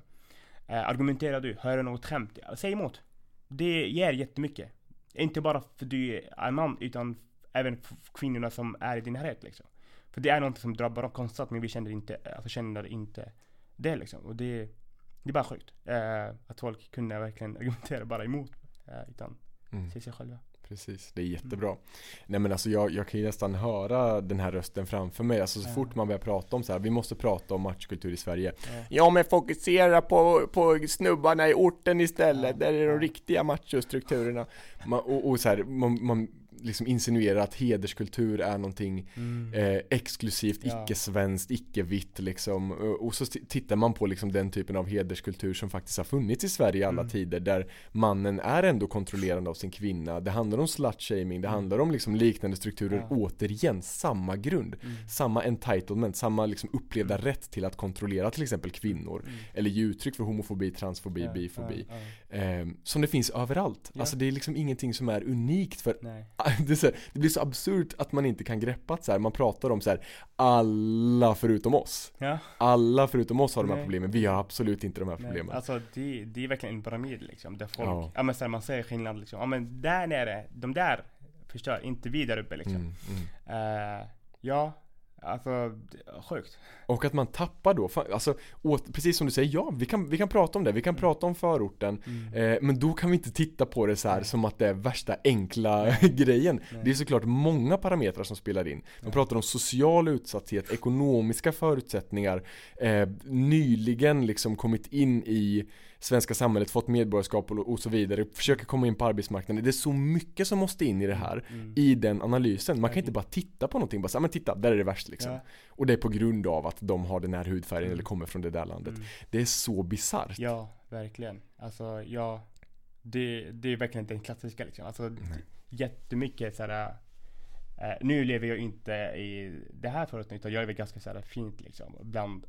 Eh, argumenterar du, hör du något skämt, säg emot. Det ger jättemycket. Inte bara för du är man, utan även för kvinnorna som är i din närhet liksom. För det är något som drabbar dem konstant, men vi känner inte, alltså känner inte det liksom. Och det, det är bara sjukt. Eh, att folk kunde verkligen (laughs) argumentera bara emot, eh, utan mm. se sig själva. Precis, det är jättebra. Mm. Nej men alltså jag, jag kan ju nästan höra den här rösten framför mig. Alltså så ja. fort man börjar prata om så här, vi måste prata om matchkultur i Sverige. Ja, ja men fokusera på, på snubbarna i orten istället, ja. där är de riktiga machostrukturerna. Man, och, och så här, man, man liksom insinuerar att hederskultur är någonting mm. eh, exklusivt, ja. icke-svenskt, icke-vitt liksom. Och så tittar man på liksom den typen av hederskultur som faktiskt har funnits i Sverige i alla mm. tider där mannen är ändå kontrollerande av sin kvinna. Det handlar om slut-shaming, det mm. handlar om liksom liknande strukturer, ja. återigen samma grund. Mm. Samma entitlement, samma liksom upplevda mm. rätt till att kontrollera till exempel kvinnor. Mm. Eller ge uttryck för homofobi, transfobi, ja, bifobi. Eh, som det finns överallt. Alltså det är liksom ingenting som är unikt för. (laughs) det, så här, det, blir så absurt att man inte kan greppa att så här, man pratar om så här, alla förutom oss. Ja. Alla förutom oss har de här Nej. problemen, vi har absolut inte de här problemen. Nej. Alltså det, det är verkligen en pyramid liksom, där folk, ja, ja men så här, man säger skillnad liksom, ja men där nere, de där förstör, inte vi där uppe liksom. Mm, mm. Uh, ja, Alltså, sjukt. Och att man tappar då, alltså, åt, precis som du säger, ja vi kan, vi kan prata om det, vi kan mm. prata om förorten mm. eh, Men då kan vi inte titta på det så här som att det är värsta enkla (laughs) grejen Nej. Det är såklart många parametrar som spelar in De pratar om social utsatthet, ekonomiska förutsättningar eh, Nyligen liksom kommit in i svenska samhället, fått medborgarskap och, och så vidare, försöker komma in på arbetsmarknaden. Det är så mycket som måste in i det här, mm. i den analysen. Man kan inte bara titta på någonting, bara säga men titta, där är det värst liksom. Ja. Och det är på grund av att de har den här hudfärgen mm. eller kommer från det där landet. Mm. Det är så bisarrt. Ja, verkligen. Alltså, ja, det, det är verkligen den klassiska liksom. Alltså, mm. jättemycket såhär Eh, nu lever jag inte i det här företaget utan jag lever ganska så fint liksom. Bland,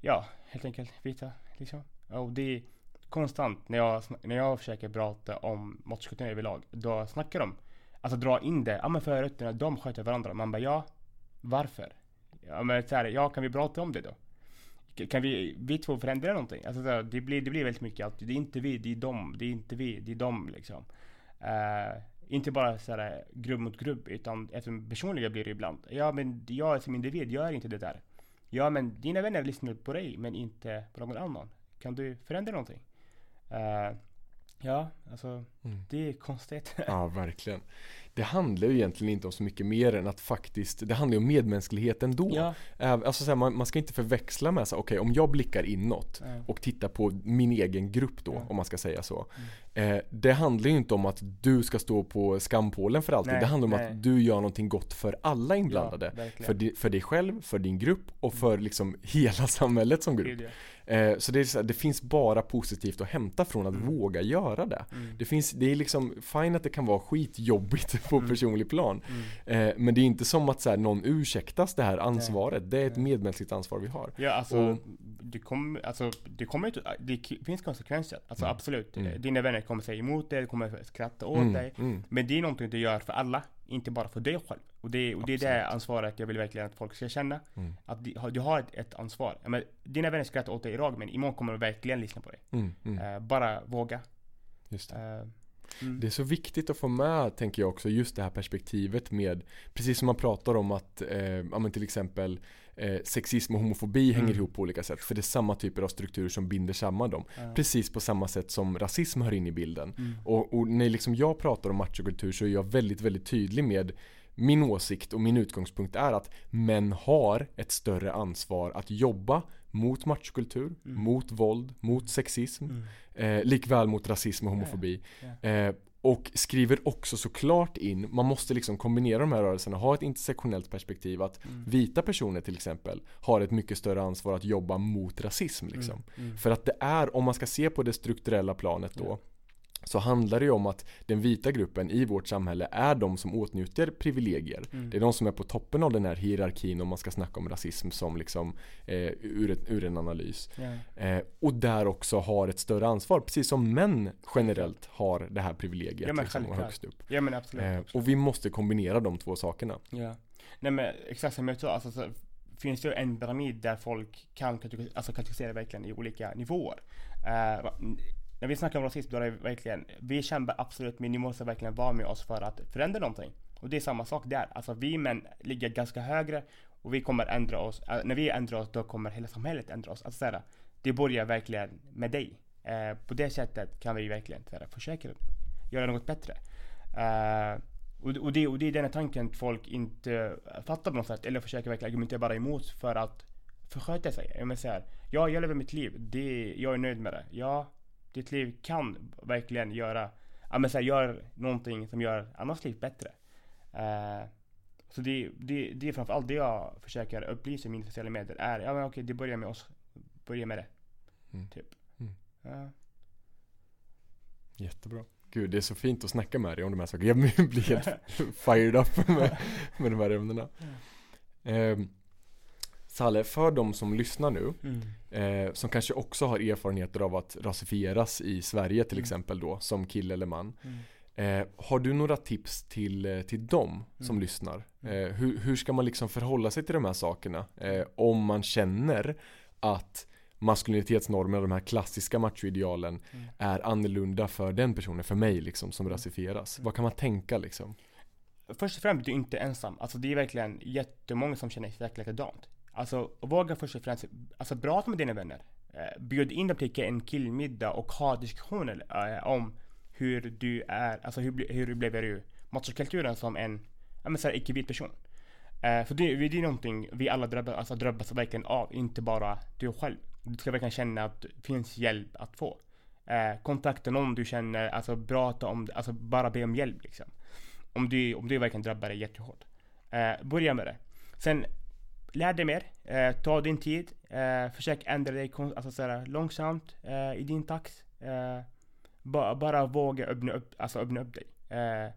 ja, helt enkelt vita liksom. Och det, konstant när jag, när jag försöker prata om motorcykeln överlag, då snackar de, alltså dra in det, ja men förrätterna, de sköter varandra. Man bara ja, varför? Ja men så här, ja kan vi prata om det då? Kan vi, vi två förändra någonting? Alltså här, det, blir, det blir väldigt mycket att det är inte vi, det är de, det är inte vi, det är de liksom. Uh, inte bara så här, grupp mot grupp, utan eftersom personliga blir det ibland. Ja, men jag som individ gör inte det där. Ja, men dina vänner lyssnar på dig, men inte på någon annan. Kan du förändra någonting? Uh, ja, alltså mm. det är konstigt. (laughs) Ja, verkligen det handlar ju egentligen inte om så mycket mer än att faktiskt, det handlar ju om medmänsklighet ändå. Ja. Alltså så här, man, man, ska inte förväxla med så okej okay, om jag blickar inåt ja. och tittar på min egen grupp då, ja. om man ska säga så. Mm. Eh, det handlar ju inte om att du ska stå på skampålen för alltid. Nej, det handlar om nej. att du gör någonting gott för alla inblandade. för, di, för dig själv, för din grupp och för liksom hela (laughs) samhället som grupp. Eh, så det, är så här, det finns bara positivt att hämta från att mm. våga göra det. Mm. Det, finns, det är liksom fine att det kan vara skitjobbigt (laughs) på mm. personlig plan. Mm. Eh, men det är inte som att så här, någon ursäktas det här ansvaret. Det är ett medmänskligt ansvar vi har. Ja, alltså, och, det, kom, alltså, det, kommer inte, det finns konsekvenser. Alltså mm. absolut. Mm. Dina vänner kommer säga emot dig, kommer skratta åt dig. Men det är någonting du gör för alla. Inte bara för dig själv. Och det, och det är det ansvaret jag vill verkligen att folk ska känna. Mm. Att du, du har ett, ett ansvar. Men, dina vänner skrattar åt dig idag men imorgon kommer de verkligen lyssna på dig. Mm, mm. Uh, bara våga. Just det. Uh, det är så viktigt att få med, tänker jag också, just det här perspektivet med, precis som man pratar om att, eh, ja men till exempel eh, sexism och homofobi mm. hänger ihop på olika sätt. För det är samma typer av strukturer som binder samman dem. Mm. Precis på samma sätt som rasism hör in i bilden. Mm. Och, och, när liksom jag pratar om machokultur så är jag väldigt, väldigt tydlig med min åsikt och min utgångspunkt är att män har ett större ansvar att jobba mot machokultur, mm. mot våld, mot sexism, mm. eh, likväl mot rasism och homofobi. Yeah, yeah. Eh, och skriver också såklart in, man måste liksom kombinera de här rörelserna, ha ett intersektionellt perspektiv att mm. vita personer till exempel har ett mycket större ansvar att jobba mot rasism. Liksom. Mm. Mm. För att det är, om man ska se på det strukturella planet då, så handlar det ju om att den vita gruppen i vårt samhälle är de som åtnjuter privilegier. Mm. Det är de som är på toppen av den här hierarkin om man ska snacka om rasism som liksom eh, ur, ett, ur, en analys. Yeah. Eh, och där också har ett större ansvar, precis som män generellt har det här privilegiet. Ja, men liksom, högst upp. Ja, men absolut, eh, Och vi måste kombinera de två sakerna. Ja. Nej men exakt som jag sa, alltså, så finns det en pyramid där folk kan alltså, kategorisera verkligen i olika nivåer. Uh, när vi snackar om rasism, då är det verkligen, vi kämpar absolut, men ni måste verkligen vara med oss för att förändra någonting. Och det är samma sak där. Alltså vi män ligger ganska högre och vi kommer ändra oss. Äh, när vi ändrar oss, då kommer hela samhället ändra oss. Alltså såhär, det börjar verkligen med dig. Eh, på det sättet kan vi verkligen såhär, försöka göra något bättre. Eh, och, och, det, och det är den tanken folk inte fattar på något sätt, eller försöker verkligen argumentera bara emot för att försköta sig. Jag menar såhär, ja, jag lever mitt liv, det, jag är nöjd med det. Ja, ditt liv kan verkligen göra, ja men så här, gör någonting som gör annars liv bättre. Uh, så det, det, det är framförallt det jag försöker upplysa i mina sociala medier är, ja men okej det börjar med oss, börja med det. Mm. Typ. Mm. Uh. Jättebra. Gud, det är så fint att snacka med dig om de här sakerna. Jag blir helt (laughs) fired up med, med de här ämnena. Mm. Um, Saleh, för de som lyssnar nu, mm. eh, som kanske också har erfarenheter av att rasifieras i Sverige till mm. exempel då, som kille eller man. Mm. Eh, har du några tips till, eh, till dem som mm. lyssnar? Mm. Eh, hur, hur ska man liksom förhålla sig till de här sakerna? Eh, om man känner att maskulinitetsnormer, de här klassiska machoidealen mm. är annorlunda för den personen, för mig liksom, som rasifieras. Vad kan man tänka liksom? Först och främst, du är inte ensam. Alltså det är verkligen jättemånga som känner exakt likadant. Alltså, våga först och främst, alltså prata med dina vänner. Eh, bjud in dem till en killmiddag och ha diskussioner eh, om hur du är, alltså hur, hur upplever du machokulturen som en, ja men såhär icke-vit person. Eh, för det, det är någonting vi alla drabbas, alltså drabbas verkligen av, inte bara du själv. Du ska verkligen känna att det finns hjälp att få. Eh, kontakta någon du känner, alltså prata om alltså bara be om hjälp liksom. Om du, om du verkligen drabbar dig jättehårt. Eh, börja med det. Sen lär dig mer, eh, ta din tid, eh, försök ändra dig alltså, såhär, långsamt eh, i din takt. Eh, ba, bara våga öppna upp, alltså, öppna upp dig. Eh,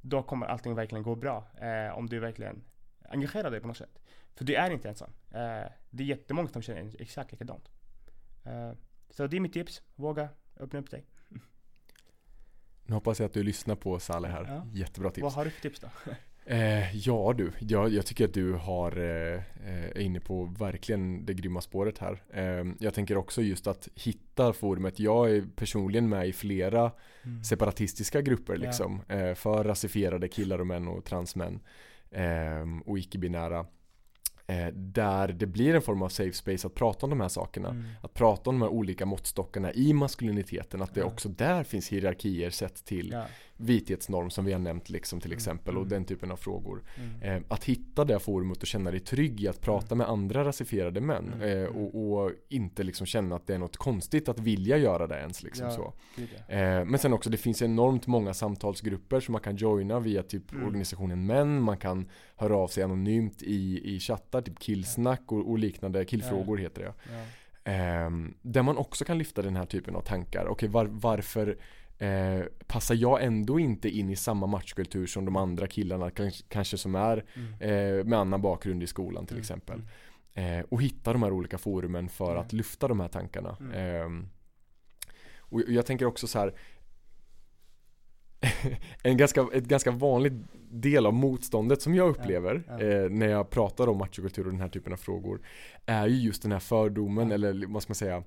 då kommer allting verkligen gå bra. Eh, om du verkligen engagerar dig på något sätt. För du är inte ensam. det är jättemånga som känner exakt likadant. så det är mitt tips. Våga öppna upp dig. Nu hoppas jag att du lyssnar på Saleh här. Ja. Jättebra tips. Vad har du för tips då? Eh, ja du, jag, jag tycker att du har eh, är inne på verkligen det grymma spåret här. Eh, jag tänker också just att hitta forumet. Jag är personligen med i flera mm. separatistiska grupper liksom. Eh, för rasifierade killar och män och transmän. Eh, och icke-binära. Eh, där det blir en form av safe space att prata om de här sakerna. Mm. Att prata om de här olika måttstockarna i maskuliniteten. Att det också där finns hierarkier sett till ja vithetsnorm som vi har nämnt liksom till mm, exempel mm. och den typen av frågor. Mm. Eh, att hitta det forumet och känna dig trygg i att prata mm. med andra rasifierade män mm, eh, och, och, inte liksom känna att det är något konstigt att vilja göra det ens liksom ja, så. Eh, men sen också det finns enormt många samtalsgrupper som man kan joina via typ mm. organisationen män, man kan höra av sig anonymt i, i chattar, typ killsnack och, och liknande, killfrågor heter det. Ja. Ehm, där man också kan lyfta den här typen av tankar. Okej, okay, var, varför eh, passar jag ändå inte in i samma matchkultur som de andra killarna kanske, kanske som är mm. eh, med annan bakgrund i skolan till mm. exempel. Mm. Eh, och hitta de här olika forumen för att lyfta de här tankarna. Mm. Ehm, och jag tänker också så här (laughs) en ganska, ett ganska vanligt del av motståndet som jag upplever ja, ja. Eh, när jag pratar om machokultur och den här typen av frågor är ju just den här fördomen eller vad ska man säga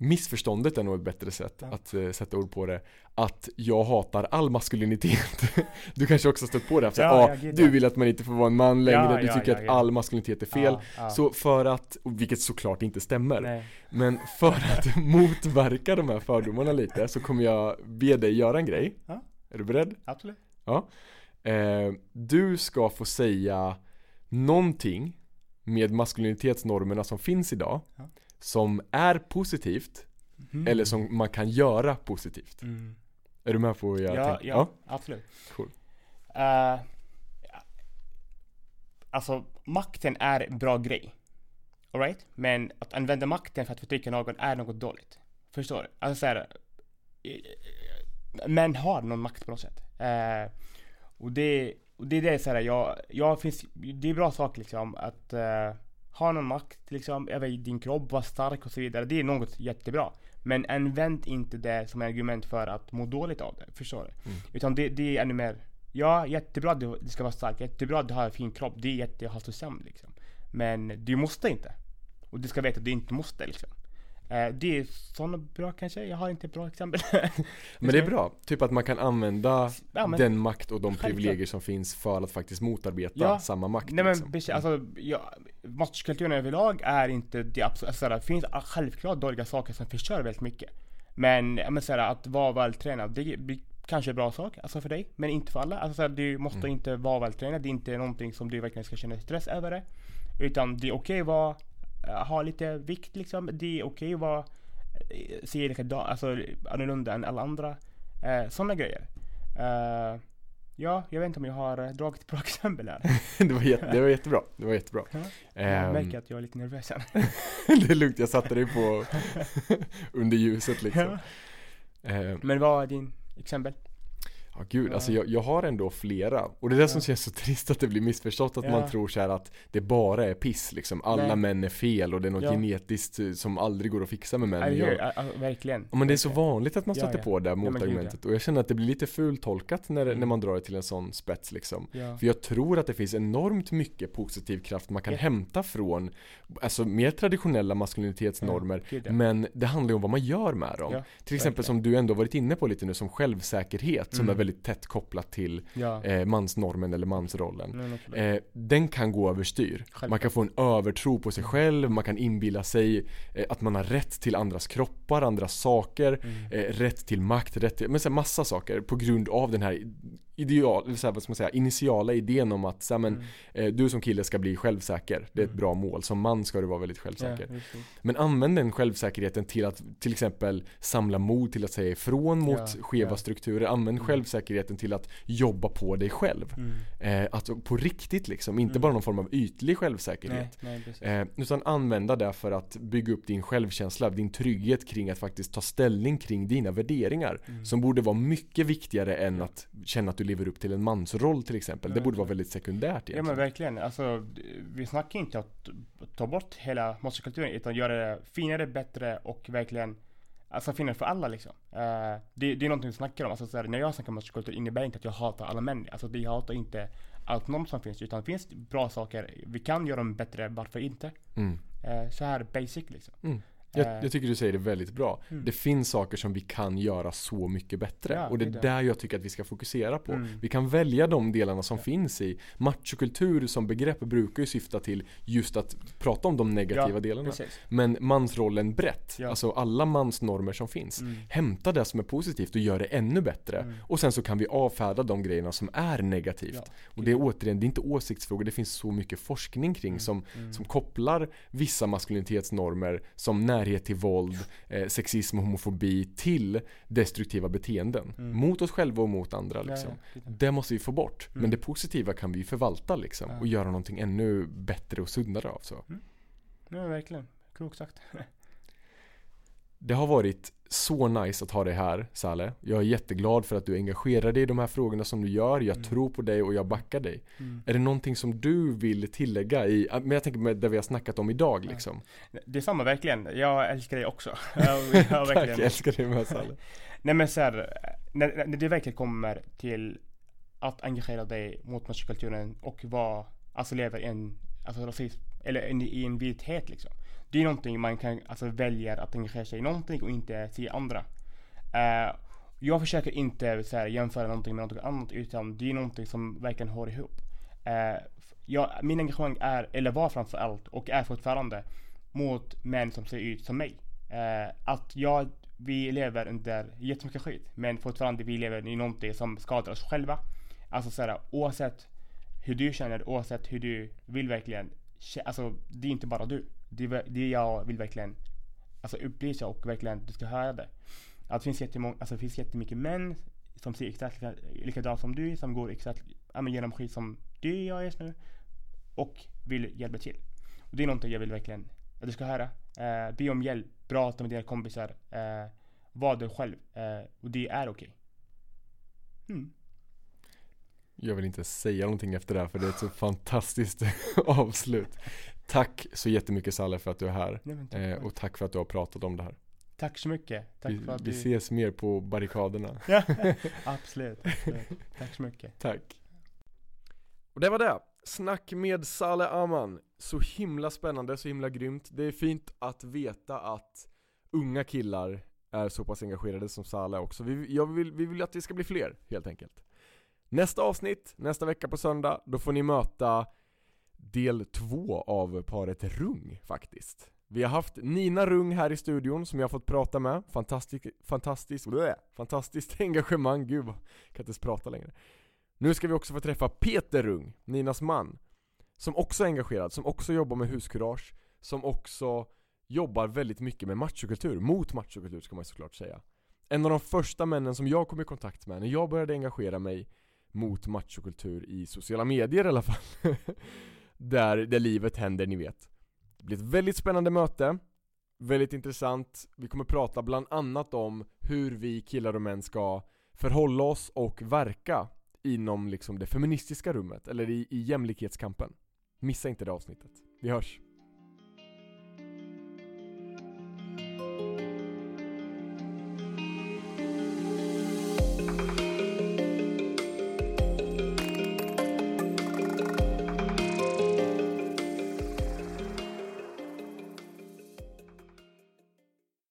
Missförståndet är nog ett bättre sätt ja. att uh, sätta ord på det. Att jag hatar all maskulinitet. (laughs) Du kanske också stött på det, att ja, ah, du vill att man inte får vara en man längre, ja, du tycker att all maskulinitet är fel. Så för att, vilket såklart inte stämmer. Nej. Men för att (laughs) motverka de här fördomarna lite så kommer jag be dig göra en grej. Är du beredd? Absolut. Ja. Eh, Du ska få säga någonting med maskulinitetsnormerna som finns idag som är positivt mm. eller som man kan göra positivt. Mm. Är du med på vad jag ja, tänker? Ja, ja, absolut. Cool. Uh, alltså, makten är en bra grej. Alright? Men att använda makten för att förtrycka någon är något dåligt. Förstår du? Alltså såhär, män har någon makt på något sätt. Uh, och det, och det är det såhär, jag, jag finns, det är bra sak liksom att uh, ha någon makt liksom över din kropp, vara stark och så vidare. Det är något jättebra. Men använd inte det som argument för att må dåligt av det. Förstår du? Mm. Utan det, det är ännu mer Ja, jättebra att du ska vara stark, jättebra att du har en fin kropp. Det är jättehälsosamt liksom. Men du måste inte. Och du ska veta att du inte måste liksom. Eh, det är sådana bra kanske, jag har inte bra exempel. (laughs) (laughs) men det är bra, typ att man kan använda ja, men, den makt och de privilegier som finns för att faktiskt motarbeta ja, samma makt. Nej liksom. men alltså, ja, matchkulturen överlag är inte det absolut, alltså, det finns självklart dåliga saker som förstör väldigt mycket. Men, men såhär, att vara vältränad, det blir kanske en bra sak, alltså för dig, men inte för alla. Alltså såhär, du måste mm. inte vara vältränad, det är inte någonting som du verkligen ska känna stress över det. Utan det är okej okay att vara Eh, ha lite vikt liksom. Det är okej okay att vara, eh, se likadant, alltså annorlunda än alla andra. Eh, Sådana grejer. Eh, ja, jag vet inte om jag har eh, dragit bra (laughs) exempel här. (laughs) det, var jätte, det var jättebra. Det var jättebra. Ja, jag um, märker att jag är lite nervös här. (laughs) det är lugnt, jag satte dig på under ljuset liksom. Ja. Uh, Men vad är din exempel? Ja gud, alltså jag, jag, har ändå flera. Och det är det ja. som känns så trist att det blir missförstått Att ja. man tror så att det bara är piss liksom. Alla Nej. män är fel och det är något ja. genetiskt eh, som aldrig går att fixa med män jag, jag, Verkligen. Men det är så vanligt att man stöter på det motargumentet. Och jag känner att det blir lite fultolkat när, mm. när man drar det till en sån spets liksom. För jag tror att det finns enormt mycket positiv kraft man kan hämta från Alltså mer traditionella maskulinitetsnormer. Men det handlar ju om vad man gör med dem. Till exempel verkligen. som du ändå varit inne på lite nu som självsäkerhet som mm. är väldigt väldigt tätt kopplat till ja. eh, mansnormen eller mansrollen. Eh, den kan gå överstyr. Man kan få en övertro på sig själv, man kan inbilla sig eh, att man har rätt till andras kroppar, andras saker, mm. Eh, rätt till makt, rätt till, men så massa saker på grund av den här ideal, så här, vad ska man säga, initiala idén om att så här, men, mm. eh, du som kille ska bli självsäker. Det är ett mm. bra mål. Som man ska du vara väldigt självsäker. Ja, men använd den självsäkerheten till att till exempel samla mod till att säga ifrån mot ja, skeva ja. strukturer. Använd mm. självsäkerheten till att jobba på dig själv. Mm. Eh, att på riktigt liksom, inte mm. bara någon form av ytlig självsäkerhet. Nej, nej, eh, utan använda det för att bygga upp din självkänsla, din trygghet kring att faktiskt ta ställning kring dina värderingar. Mm. Som borde vara mycket viktigare än att känna att du lever upp till en mansroll till exempel. Det borde vara väldigt sekundärt egentligen. Ja men verkligen. Alltså, vi snackar inte att ta bort hela manskulturen utan göra det finare, bättre och verkligen Alltså finare för alla liksom. Uh, det, det är någonting vi snackar om. Alltså, så här, när jag snackar om manskultur innebär inte att jag hatar alla män. Alltså jag hatar inte allt norm som finns. Utan det finns bra saker. Vi kan göra dem bättre, varför inte? Mm. Eh, så här basic liksom. Mm. Jag, Eh, jag tycker du säger det väldigt bra. Mm. Det finns saker som vi kan göra så mycket bättre. Ja, och det är det är det. där jag tycker att vi ska fokusera på. Mm. Vi kan välja de delarna som Ja. finns i machokultur som begrepp brukar ju syfta till just att prata om de negativa Ja, delarna. Precis. Men mansrollen brett, alltså alla mansnormer som finns. Mm. Hämta det som är positivt och gör det ännu bättre. Mm. Och sen så kan vi avfärda de grejerna som är negativt. Och det är återigen, det är inte åsiktsfrågor, det finns så mycket forskning kring Mm. som, Mm. som kopplar vissa maskulinitetsnormer som närhet till våld, eh, sexism och homofobi till destruktiva beteenden. Mm. Mot oss själva och mot andra Ja, liksom. ja, lite. Det måste vi få bort. Men Mm. det positiva kan vi förvalta liksom. Ja. Och göra någonting ännu bättre och sundare av så. Ja, verkligen. Klokt sagt. (laughs) Det har varit så nice att ha dig här, Saleh. Jag är jätteglad för att du engagerar dig i de här frågorna som du gör. Jag Mm. tror på dig och jag backar dig. Mm. Är det någonting som du vill tillägga i, men jag tänker med det vi har snackat om idag Ja. liksom? Det är samma verkligen. Jag älskar dig också. (laughs) Jag, jag Tack, verkligen- jag älskar dig med Saleh. (laughs) Nej men så här, när, när det verkligen kommer till att engagera dig mot machokulturen och vara, alltså leva i en, alltså rasism, eller en, i en vithet liksom. Det är någonting man kan, alltså väljer att engagera sig i någonting och inte se andra. Uh, jag försöker inte så här, jämföra någonting med något annat utan det är någonting som verkligen hör ihop. Uh, jag, min engagemang är, eller var framför allt och är fortfarande mot män som ser ut som mig. Uh, att jag, vi lever under jättemycket skit men fortfarande vi lever i någonting som skadar oss själva. Alltså såhär oavsett hur du känner, oavsett hur du vill verkligen, alltså det är inte bara du. Det är, det jag vill verkligen alltså upplysa och verkligen du ska höra det. Att det finns jättemånga, alltså det finns jättemycket män som ser exakt likadant som du, som går exakt ja, men genom skit som du gör just nu och vill hjälpa till. Och det är någonting jag vill verkligen att du ska höra. Eh, be om hjälp, prata med dina kompisar, eh, var du själv eh, och det är okej. Mm. Jag vill inte säga någonting efter det här för det är ett så fantastiskt (laughs) avslut. Tack så jättemycket Saleh för att du är här. Nej, tack, Eh, och tack för att du har pratat om det här. tack så mycket. Tack Vi, för att vi du... ses mer på barrikaderna. (laughs) Ja, absolut, (laughs) absolut. Tack så mycket. Tack. Och det var det. Snack med Saleh Aman. Så himla spännande, så himla grymt. Det är fint att veta att unga killar är så pass engagerade som Saleh också. Vi, vill, vi vill att det ska bli fler, helt enkelt. Nästa avsnitt, nästa vecka på söndag, då får ni möta del två av paret Rung faktiskt. Vi har haft Nina Rung här i studion som jag har fått prata med. Fantastiskt, fantastiskt, bleh, fantastiskt (laughs) engagemang, gud vad- jag kan inte ens prata längre. Nu ska vi också få träffa Peter Rung, Ninas man, som också är engagerad, som också jobbar med huskurage, som också jobbar väldigt mycket med machokultur, mot machokultur ska man såklart säga. En av de första männen som jag kom i kontakt med när jag började engagera mig mot machokultur i sociala medier i alla fall. (laughs) där, där livet händer, ni vet. Det blir ett väldigt spännande möte, väldigt intressant. Vi kommer prata bland annat om hur vi killar och män ska förhålla oss och verka inom liksom det feministiska rummet, eller i, i jämlikhetskampen. Missa inte det avsnittet. Vi hörs!